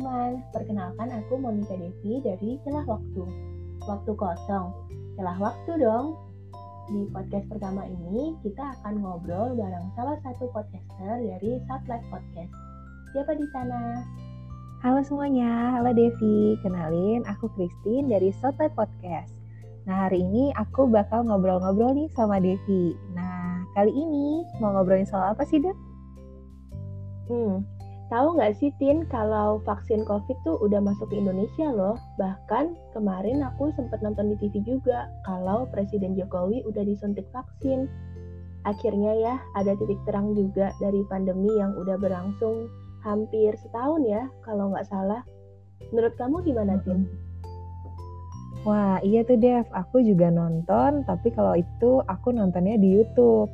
teman-teman, perkenalkan aku Monica Devi dari Celah Waktu. Waktu kosong, celah waktu dong. Di podcast pertama ini, kita akan ngobrol bareng salah satu podcaster dari Satellite Podcast. Siapa di sana? Halo semuanya, halo Devi. Kenalin, aku Christine dari Satellite Podcast. Nah, hari ini aku bakal ngobrol-ngobrol nih sama Devi. Nah, kali ini mau ngobrolin soal apa sih, Dev? Hmm, Tahu nggak sih Tin kalau vaksin COVID tuh udah masuk ke Indonesia loh. Bahkan kemarin aku sempat nonton di TV juga kalau Presiden Jokowi udah disuntik vaksin. Akhirnya ya ada titik terang juga dari pandemi yang udah berlangsung hampir setahun ya kalau nggak salah. Menurut kamu gimana Tin? Wah iya tuh Dev, aku juga nonton tapi kalau itu aku nontonnya di YouTube.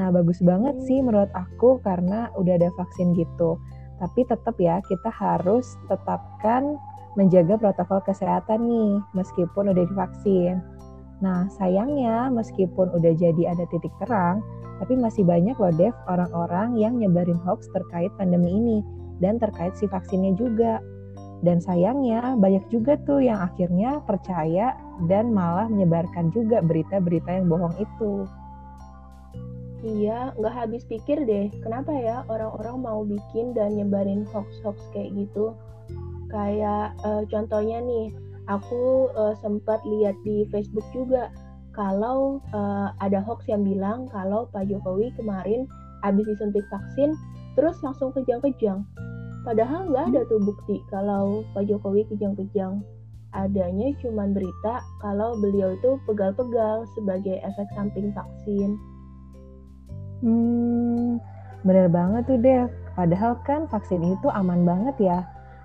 Nah bagus banget hmm. sih menurut aku karena udah ada vaksin gitu tapi tetap ya kita harus tetapkan menjaga protokol kesehatan nih meskipun udah divaksin. Nah sayangnya meskipun udah jadi ada titik terang, tapi masih banyak loh Dev orang-orang yang nyebarin hoax terkait pandemi ini dan terkait si vaksinnya juga. Dan sayangnya banyak juga tuh yang akhirnya percaya dan malah menyebarkan juga berita-berita yang bohong itu. Iya, nggak habis pikir deh, kenapa ya orang-orang mau bikin dan nyebarin hoax-hoax kayak gitu. Kayak uh, contohnya nih, aku uh, sempat lihat di Facebook juga, kalau uh, ada hoax yang bilang kalau Pak Jokowi kemarin habis disuntik vaksin, terus langsung kejang-kejang. Padahal nggak ada tuh bukti kalau Pak Jokowi kejang-kejang. Adanya cuma berita kalau beliau itu pegal-pegal sebagai efek samping vaksin. Hmm, bener banget tuh deh. Padahal kan vaksin itu aman banget ya.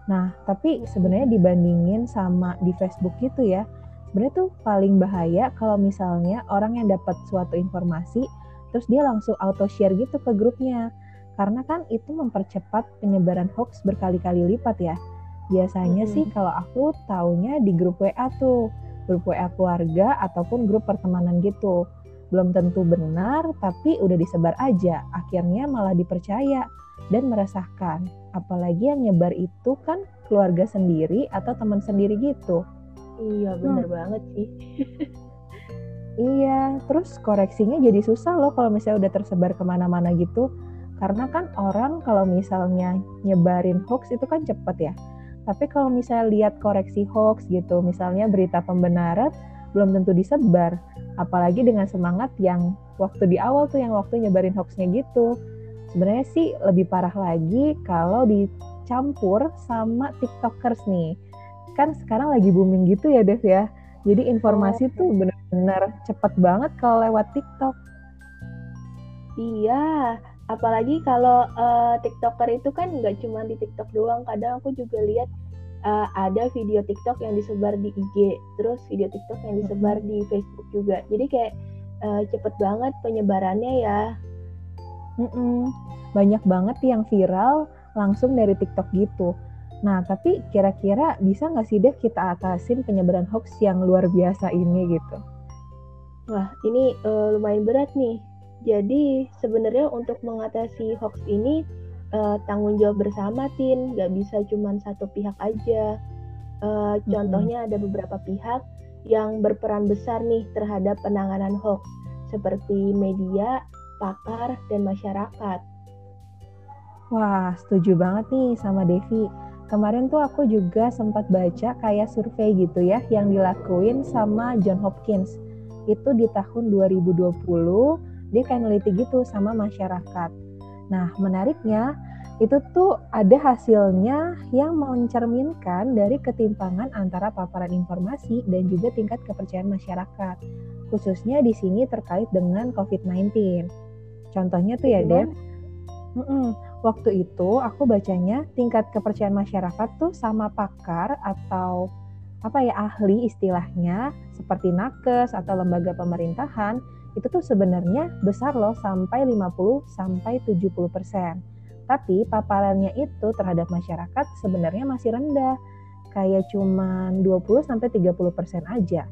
Nah, tapi sebenarnya dibandingin sama di Facebook gitu ya, sebenarnya tuh paling bahaya kalau misalnya orang yang dapat suatu informasi, terus dia langsung auto share gitu ke grupnya. Karena kan itu mempercepat penyebaran hoax berkali-kali lipat ya. Biasanya hmm. sih kalau aku taunya di grup WA tuh, grup WA keluarga ataupun grup pertemanan gitu belum tentu benar tapi udah disebar aja. Akhirnya malah dipercaya dan meresahkan apalagi yang nyebar itu kan keluarga sendiri atau teman sendiri gitu. Iya bener hmm. banget sih. Iya terus koreksinya jadi susah loh kalau misalnya udah tersebar ke mana-mana gitu. Karena kan orang kalau misalnya nyebarin hoax itu kan cepet ya. Tapi kalau misalnya lihat koreksi hoax gitu misalnya berita pembenaran belum tentu disebar apalagi dengan semangat yang waktu di awal tuh yang waktu nyebarin hoaxnya gitu. Sebenarnya sih lebih parah lagi kalau dicampur sama tiktokers nih. Kan sekarang lagi booming gitu ya Dev ya. Jadi informasi oh. tuh bener-bener cepet banget kalau lewat tiktok. Iya apalagi kalau uh, tiktoker itu kan nggak cuma di tiktok doang. Kadang aku juga lihat uh, ada video TikTok yang disebar di IG, terus video TikTok yang disebar di Facebook juga. Jadi kayak uh, cepet banget penyebarannya ya. Mm-mm. Banyak banget yang viral langsung dari TikTok gitu. Nah, tapi kira-kira bisa nggak sih deh kita atasin penyebaran hoax yang luar biasa ini gitu? Wah, ini uh, lumayan berat nih. Jadi sebenarnya untuk mengatasi hoax ini uh, tanggung jawab bersama tin nggak bisa cuma satu pihak aja uh, mm-hmm. contohnya ada beberapa pihak yang berperan besar nih terhadap penanganan hoax seperti media, pakar, dan masyarakat. Wah, setuju banget nih sama Devi. Kemarin tuh aku juga sempat baca kayak survei gitu ya yang dilakuin sama John Hopkins. Itu di tahun 2020, dia kayak neliti gitu sama masyarakat. Nah, menariknya itu tuh ada hasilnya yang mencerminkan dari ketimpangan antara paparan informasi dan juga tingkat kepercayaan masyarakat. Khususnya di sini terkait dengan COVID-19. Contohnya tuh ya, Dev. Waktu itu aku bacanya tingkat kepercayaan masyarakat tuh sama pakar atau apa ya ahli istilahnya seperti nakes atau lembaga pemerintahan itu tuh sebenarnya besar loh sampai 50 sampai 70 persen. Tapi paparannya itu terhadap masyarakat sebenarnya masih rendah, kayak cuma 20 sampai 30 persen aja.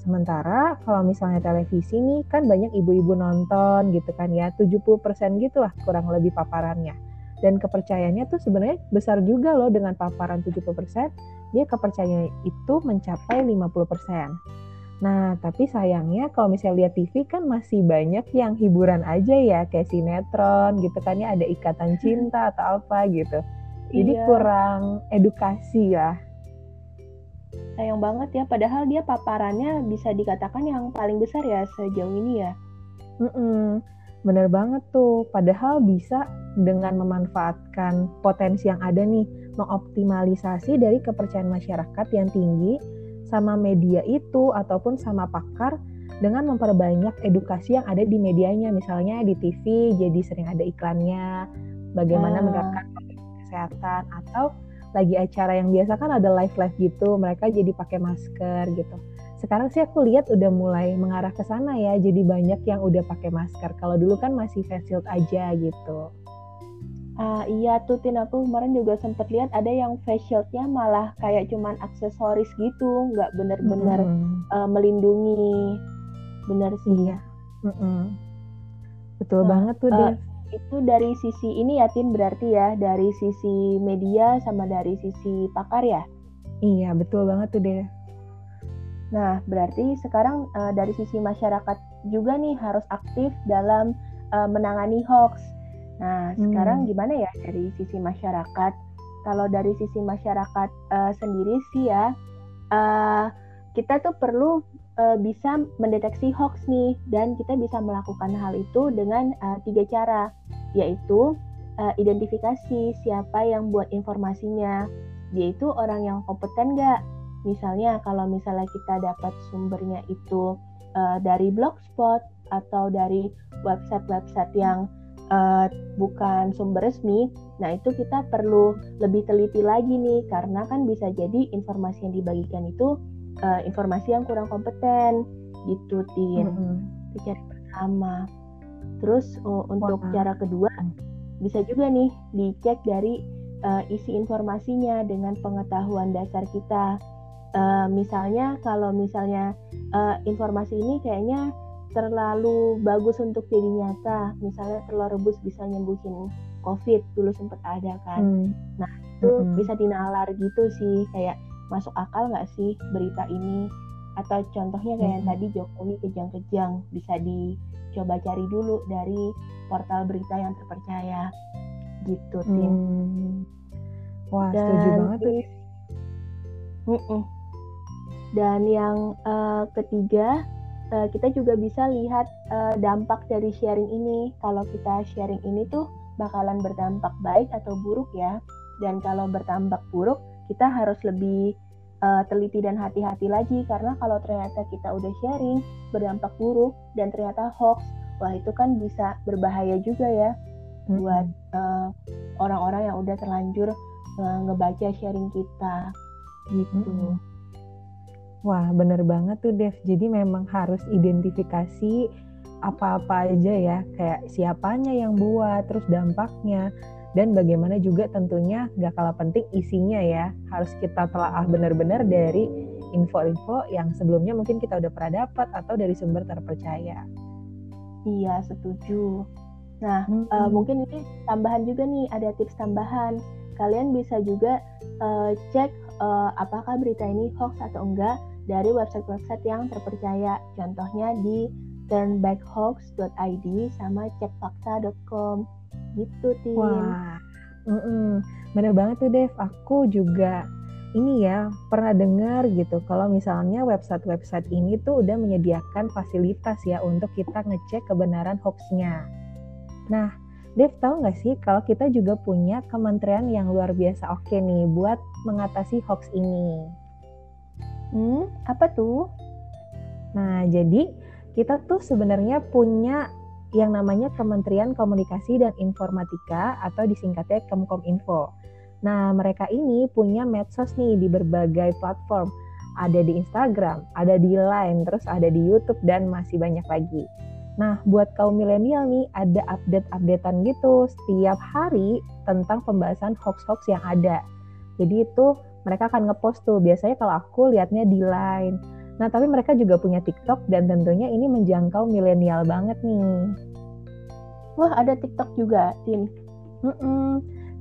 Sementara kalau misalnya televisi nih kan banyak ibu-ibu nonton gitu kan ya, 70 persen gitu lah kurang lebih paparannya. dan kepercayaannya tuh sebenarnya besar juga loh dengan paparan 70%, dia kepercayaan itu mencapai 50%. Nah, tapi sayangnya kalau misalnya lihat TV kan masih banyak yang hiburan aja ya, kayak sinetron gitu kan ya ada ikatan cinta atau apa gitu. Jadi iya. kurang edukasi ya. Sayang banget ya, padahal dia paparannya bisa dikatakan yang paling besar ya sejauh ini ya. Mm -mm. Bener banget tuh, padahal bisa dengan memanfaatkan potensi yang ada nih, mengoptimalisasi dari kepercayaan masyarakat yang tinggi sama media itu ataupun sama pakar dengan memperbanyak edukasi yang ada di medianya, misalnya di TV jadi sering ada iklannya, bagaimana hmm. menerapkan kesehatan atau lagi acara yang biasa kan ada live live gitu, mereka jadi pakai masker gitu. Sekarang sih aku lihat udah mulai mengarah ke sana ya jadi banyak yang udah pakai masker. Kalau dulu kan masih face shield aja gitu Uh, iya tuh Tin aku kemarin juga sempet lihat ada yang face shieldnya malah kayak cuman aksesoris gitu, nggak bener-bener mm. uh, melindungi. Bener sih. Iya. Mm -hmm. Betul nah, banget tuh uh, Itu dari sisi ini ya Tin berarti ya dari sisi media sama dari sisi pakar ya? Iya betul banget tuh deh. Nah, berarti sekarang uh, dari sisi masyarakat juga nih harus aktif dalam uh, menangani hoax. Nah, hmm. sekarang gimana ya dari sisi masyarakat? Kalau dari sisi masyarakat uh, sendiri sih ya, uh, kita tuh perlu uh, bisa mendeteksi hoax nih, dan kita bisa melakukan hal itu dengan uh, tiga cara, yaitu uh, identifikasi siapa yang buat informasinya, dia itu orang yang kompeten nggak Misalnya kalau misalnya kita dapat sumbernya itu uh, dari blogspot atau dari website-website yang uh, bukan sumber resmi, nah itu kita perlu lebih teliti lagi nih karena kan bisa jadi informasi yang dibagikan itu uh, informasi yang kurang kompeten gitu tin. Mm -hmm. Itu cara pertama. Terus uh, untuk Wah. cara kedua bisa juga nih dicek dari uh, isi informasinya dengan pengetahuan dasar kita uh, misalnya kalau misalnya uh, informasi ini kayaknya terlalu bagus untuk jadi nyata misalnya telur rebus bisa nyembuhin covid dulu sempat ada kan hmm. nah itu hmm. bisa dinalar gitu sih kayak masuk akal nggak sih berita ini atau contohnya kayak hmm. yang tadi Jokowi kejang-kejang bisa dicoba cari dulu dari portal berita yang terpercaya gitu tim hmm. wah Dan setuju banget tuh mm -mm. Dan yang uh, ketiga, uh, kita juga bisa lihat uh, dampak dari sharing ini. Kalau kita sharing ini tuh bakalan berdampak baik atau buruk ya. Dan kalau berdampak buruk, kita harus lebih uh, teliti dan hati-hati lagi karena kalau ternyata kita udah sharing berdampak buruk dan ternyata hoax, wah itu kan bisa berbahaya juga ya hmm. buat orang-orang uh, yang udah terlanjur uh, ngebaca sharing kita gitu. Hmm. Wah, bener banget tuh Dev. Jadi memang harus identifikasi apa-apa aja ya, kayak siapanya yang buat, terus dampaknya, dan bagaimana juga tentunya gak kalah penting isinya ya. Harus kita telah benar-benar dari info-info yang sebelumnya mungkin kita udah pernah dapat atau dari sumber terpercaya. Iya, setuju. Nah, hmm. uh, mungkin ini tambahan juga nih, ada tips tambahan. Kalian bisa juga uh, cek uh, apakah berita ini hoax atau enggak dari website-website yang terpercaya. Contohnya di turnbackhoax.id sama cekfakta.com gitu tim. Wah, mm -mm. bener banget tuh Dev. Aku juga ini ya pernah dengar gitu kalau misalnya website-website ini tuh udah menyediakan fasilitas ya untuk kita ngecek kebenaran hoaxnya. Nah, Dev tahu nggak sih kalau kita juga punya kementerian yang luar biasa oke nih buat mengatasi hoax ini. Hmm, apa tuh? Nah, jadi kita tuh sebenarnya punya yang namanya Kementerian Komunikasi dan Informatika atau disingkatnya Kemkominfo. Nah, mereka ini punya medsos nih di berbagai platform. Ada di Instagram, ada di Line, terus ada di YouTube dan masih banyak lagi. Nah, buat kaum milenial nih ada update-updatean gitu setiap hari tentang pembahasan hoax-hoax yang ada. Jadi itu mereka akan ngepost tuh. Biasanya kalau aku lihatnya di Line. Nah, tapi mereka juga punya TikTok dan tentunya ini menjangkau milenial banget nih. Wah, ada TikTok juga, Tim. Mm -mm.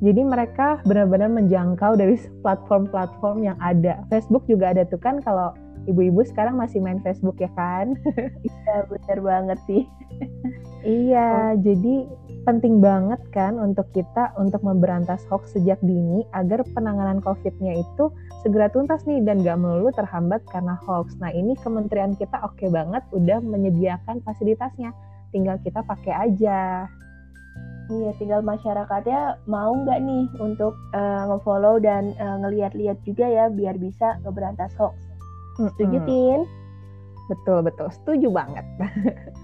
Jadi mereka benar-benar menjangkau dari platform-platform yang ada. Facebook juga ada tuh kan kalau ibu-ibu sekarang masih main Facebook ya kan? Iya benar banget sih. iya, oh. jadi penting banget kan untuk kita untuk memberantas hoax sejak dini agar penanganan COVID-nya itu segera tuntas nih dan gak melulu terhambat karena hoax. Nah ini kementerian kita oke okay banget udah menyediakan fasilitasnya, tinggal kita pakai aja. Iya, tinggal masyarakatnya mau nggak nih untuk uh, ngefollow dan uh, ngeliat-liat juga ya biar bisa ngeberantas hoax. Setuju, mm -hmm. Tin? Betul, betul. Setuju banget.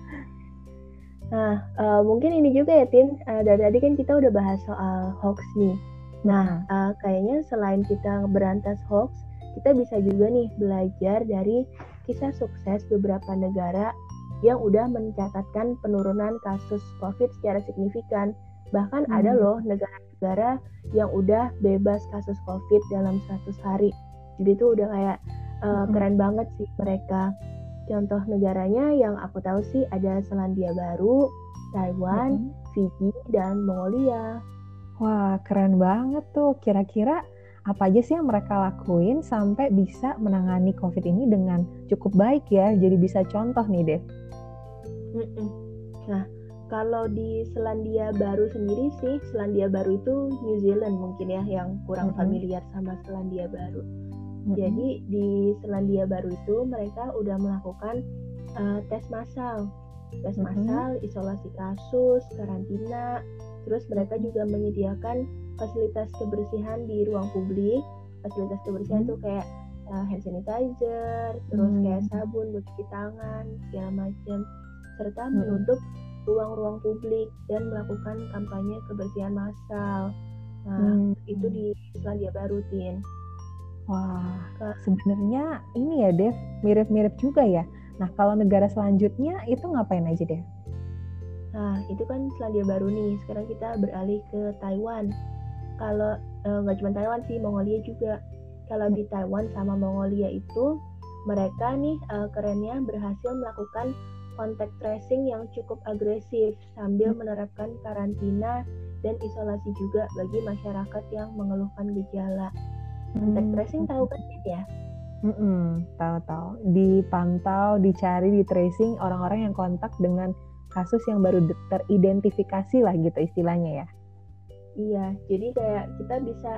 nah, uh, mungkin ini juga ya, Tin. Uh, dari tadi kan kita udah bahas soal hoax nih. Nah, uh, kayaknya selain kita ngeberantas hoax, kita bisa juga nih belajar dari kisah sukses beberapa negara yang udah mencatatkan penurunan kasus COVID secara signifikan. Bahkan hmm. ada loh negara-negara yang udah bebas kasus COVID dalam 100 hari. Jadi itu udah kayak uh, hmm. keren banget sih mereka. Contoh negaranya yang aku tahu sih ada Selandia Baru, Taiwan, hmm. Fiji, dan Mongolia. Wah, keren banget tuh. Kira-kira apa aja sih yang mereka lakuin sampai bisa menangani COVID ini dengan cukup baik ya? Jadi bisa contoh nih, Dev. Mm-mm. Nah, kalau di Selandia Baru sendiri sih, Selandia Baru itu New Zealand mungkin ya yang kurang mm-hmm. familiar sama Selandia Baru. Mm-hmm. Jadi di Selandia Baru itu mereka udah melakukan uh, tes massal, tes mm-hmm. massal, isolasi kasus, karantina, terus mereka juga menyediakan fasilitas kebersihan di ruang publik. Fasilitas kebersihan mm-hmm. tuh kayak uh, hand sanitizer, terus mm-hmm. kayak sabun buat cuci tangan, segala macam serta menutup ruang-ruang publik dan melakukan kampanye kebersihan massal. Nah, hmm. itu di Selandia Baru, Tin. Wah, sebenarnya ini ya, Dev, mirip-mirip juga ya. Nah, kalau negara selanjutnya itu ngapain aja, Dev? Nah, itu kan Selandia Baru nih. Sekarang kita beralih ke Taiwan. Kalau eh, nggak cuma Taiwan sih, Mongolia juga. Kalau di Taiwan sama Mongolia itu mereka nih eh, kerennya berhasil melakukan kontak tracing yang cukup agresif sambil hmm. menerapkan karantina dan isolasi juga bagi masyarakat yang mengeluhkan gejala. Kontak hmm. tracing tahu kan ya? Mm tahu-tahu. Dipantau, dicari, di tracing orang-orang yang kontak dengan kasus yang baru teridentifikasi lah gitu istilahnya ya. Iya, jadi kayak kita bisa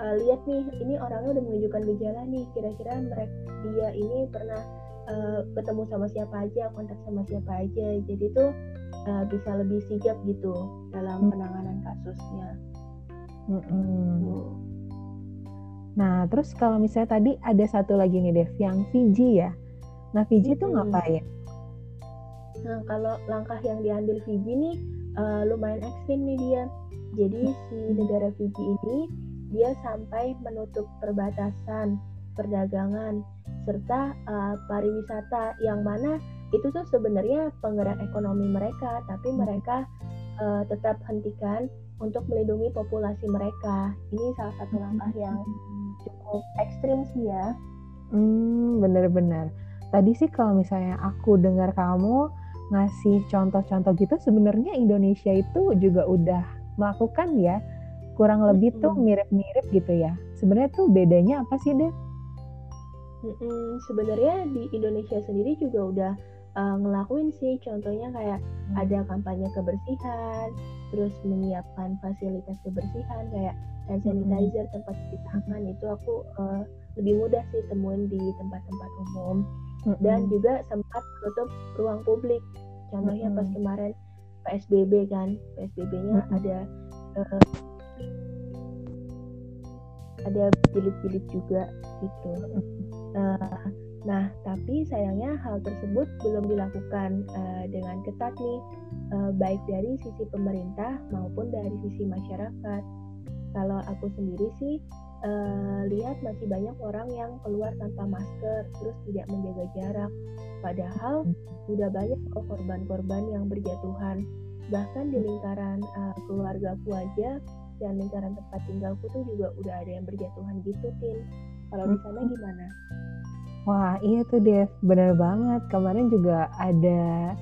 uh, lihat nih, ini orangnya udah menunjukkan gejala nih, kira-kira mereka dia ini pernah uh, ketemu sama siapa aja kontak sama siapa aja jadi tuh uh, bisa lebih sigap gitu dalam hmm. penanganan kasusnya hmm. Nah terus kalau misalnya tadi ada satu lagi nih Dev yang Fiji ya nah Fiji hmm. tuh ngapain nah kalau langkah yang diambil Fiji nih uh, lumayan ekstrim nih dia jadi si negara Fiji ini dia sampai menutup perbatasan perdagangan serta uh, pariwisata yang mana itu tuh sebenarnya penggerak ekonomi mereka tapi hmm. mereka uh, tetap hentikan untuk melindungi populasi mereka. Ini salah satu langkah hmm. yang cukup ekstrim sih ya. Hmm benar-benar. Tadi sih kalau misalnya aku dengar kamu ngasih contoh-contoh gitu sebenarnya Indonesia itu juga udah melakukan ya. Kurang lebih tuh mirip-mirip gitu ya. Sebenarnya tuh bedanya apa sih deh Hmm, sebenarnya di Indonesia sendiri juga udah uh, ngelakuin sih, contohnya kayak hmm. ada kampanye kebersihan, terus menyiapkan fasilitas kebersihan kayak hand hmm. sanitizer, hmm. tempat cuci tangan itu aku uh, lebih mudah sih temuin di tempat-tempat umum hmm. dan juga sempat menutup ruang publik. Contohnya hmm. pas kemarin PSBB kan, PSBB-nya hmm. ada uh, ada jilid-jilid juga gitu. Uh, nah, tapi sayangnya hal tersebut belum dilakukan uh, dengan ketat nih, uh, baik dari sisi pemerintah maupun dari sisi masyarakat. Kalau aku sendiri sih uh, lihat masih banyak orang yang keluar tanpa masker, terus tidak menjaga jarak. Padahal udah banyak korban-korban yang berjatuhan. Bahkan di lingkaran uh, keluargaku aja dan lingkaran tempat tinggalku tuh juga udah ada yang berjatuhan gitu, Tin. Kalau di sana hmm. gimana? Wah, iya tuh Dev, bener banget. Kemarin juga ada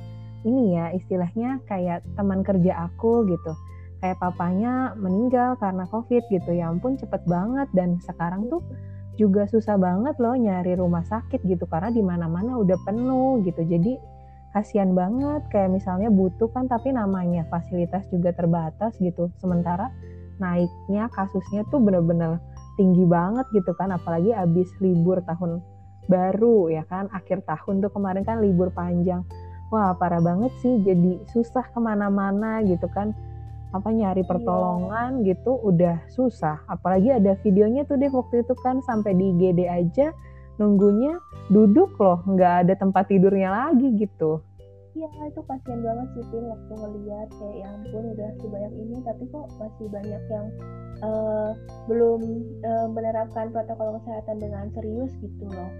ini ya, istilahnya kayak teman kerja aku gitu. kayak papanya meninggal karena covid gitu. Ya ampun cepet banget. Dan sekarang tuh juga susah banget loh nyari rumah sakit gitu karena di mana-mana udah penuh gitu. Jadi kasihan banget. Kayak misalnya butuh kan tapi namanya fasilitas juga terbatas gitu. Sementara naiknya kasusnya tuh bener-bener tinggi banget gitu kan apalagi abis libur tahun baru ya kan akhir tahun tuh kemarin kan libur panjang wah parah banget sih jadi susah ke mana-mana gitu kan apa nyari iya. pertolongan yeah. gitu udah susah apalagi ada videonya tuh deh waktu itu kan sampai di GD aja nunggunya duduk loh nggak ada tempat tidurnya lagi gitu Iya itu kasihan banget sih Tin waktu ngeliat kayak ya ampun udah sebanyak ini tapi kok masih banyak yang uh, belum uh, menerapkan protokol kesehatan dengan serius gitu loh.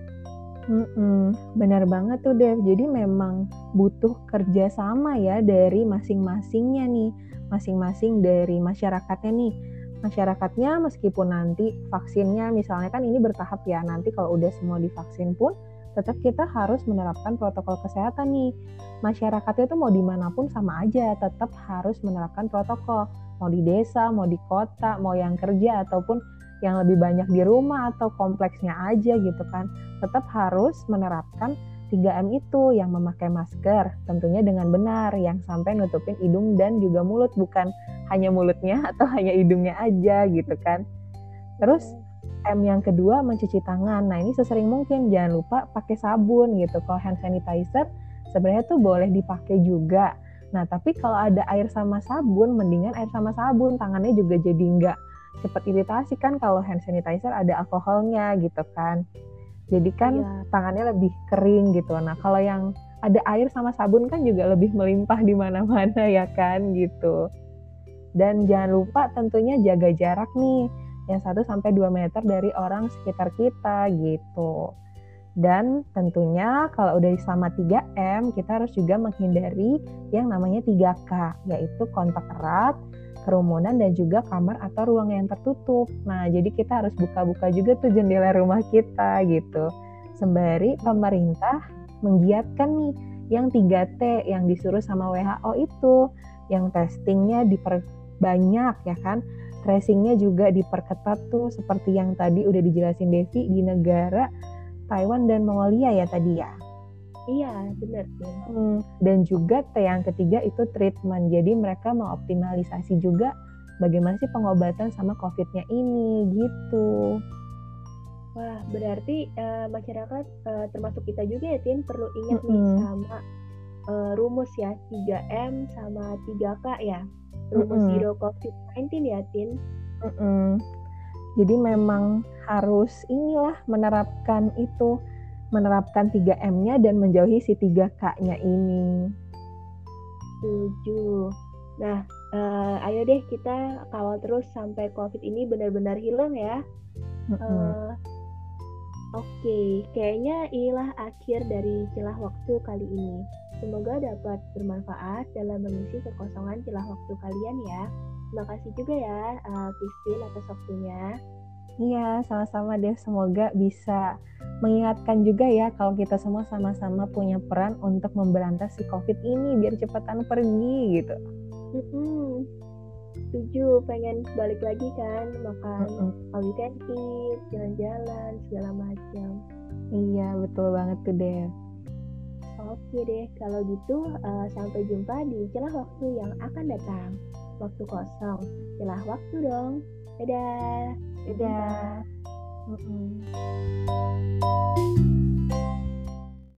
Mm-mm, benar banget tuh Dev. Jadi memang butuh kerjasama ya dari masing-masingnya nih, masing-masing dari masyarakatnya nih. Masyarakatnya meskipun nanti vaksinnya misalnya kan ini bertahap ya, nanti kalau udah semua divaksin pun tetap kita harus menerapkan protokol kesehatan nih. Masyarakatnya tuh mau di mana pun sama aja, tetap harus menerapkan protokol. Mau di desa, mau di kota, mau yang kerja ataupun yang lebih banyak di rumah atau kompleksnya aja gitu kan tetap harus menerapkan 3M itu yang memakai masker tentunya dengan benar yang sampai nutupin hidung dan juga mulut bukan hanya mulutnya atau hanya hidungnya aja gitu kan terus M yang kedua mencuci tangan nah ini sesering mungkin jangan lupa pakai sabun gitu kalau hand sanitizer sebenarnya tuh boleh dipakai juga nah tapi kalau ada air sama sabun mendingan air sama sabun tangannya juga jadi enggak cepat iritasi kan kalau hand sanitizer ada alkoholnya gitu kan. Jadi kan iya. tangannya lebih kering gitu. Nah, kalau yang ada air sama sabun kan juga lebih melimpah di mana-mana ya kan gitu. Dan jangan lupa tentunya jaga jarak nih yang 1 sampai 2 meter dari orang sekitar kita gitu. Dan tentunya kalau udah sama 3M, kita harus juga menghindari yang namanya 3K, yaitu kontak erat, kerumunan dan juga kamar atau ruang yang tertutup. Nah, jadi kita harus buka-buka juga tuh jendela rumah kita gitu. Sembari pemerintah menggiatkan nih yang 3T yang disuruh sama WHO itu, yang testingnya diperbanyak ya kan, tracingnya juga diperketat tuh seperti yang tadi udah dijelasin Devi di negara Taiwan dan Mongolia ya tadi ya. Iya, benar sih. Hmm, dan juga T yang ketiga itu treatment. Jadi mereka mengoptimalisasi juga bagaimana sih pengobatan sama COVID-nya ini gitu. Wah, berarti uh, masyarakat uh, termasuk kita juga ya, Tin, perlu ingat mm -hmm. nih sama uh, rumus ya 3M sama 3K ya. Rumus mm -hmm. Zero COVID-19 ya, Tin. Mm -hmm. Jadi memang harus inilah menerapkan itu menerapkan 3M-nya dan menjauhi si 3K-nya ini. Setuju. Nah, uh, ayo deh kita kawal terus sampai COVID ini benar-benar hilang ya. Mm -hmm. uh, Oke, okay. kayaknya inilah akhir dari celah waktu kali ini. Semoga dapat bermanfaat dalam mengisi kekosongan celah waktu kalian ya. Terima kasih juga ya, uh, Christine atas waktunya. Iya, sama-sama deh. Semoga bisa mengingatkan juga ya kalau kita semua sama-sama punya peran untuk memberantas si COVID ini biar cepatan pergi gitu. Mm-hmm. Setuju, pengen balik lagi kan, makan mm-hmm. eat, jalan-jalan, segala macam. Iya, betul banget tuh deh. Oke deh, kalau gitu uh, sampai jumpa di celah waktu yang akan datang. Waktu kosong, celah waktu dong. Dadah. Dadah. Mm -mm.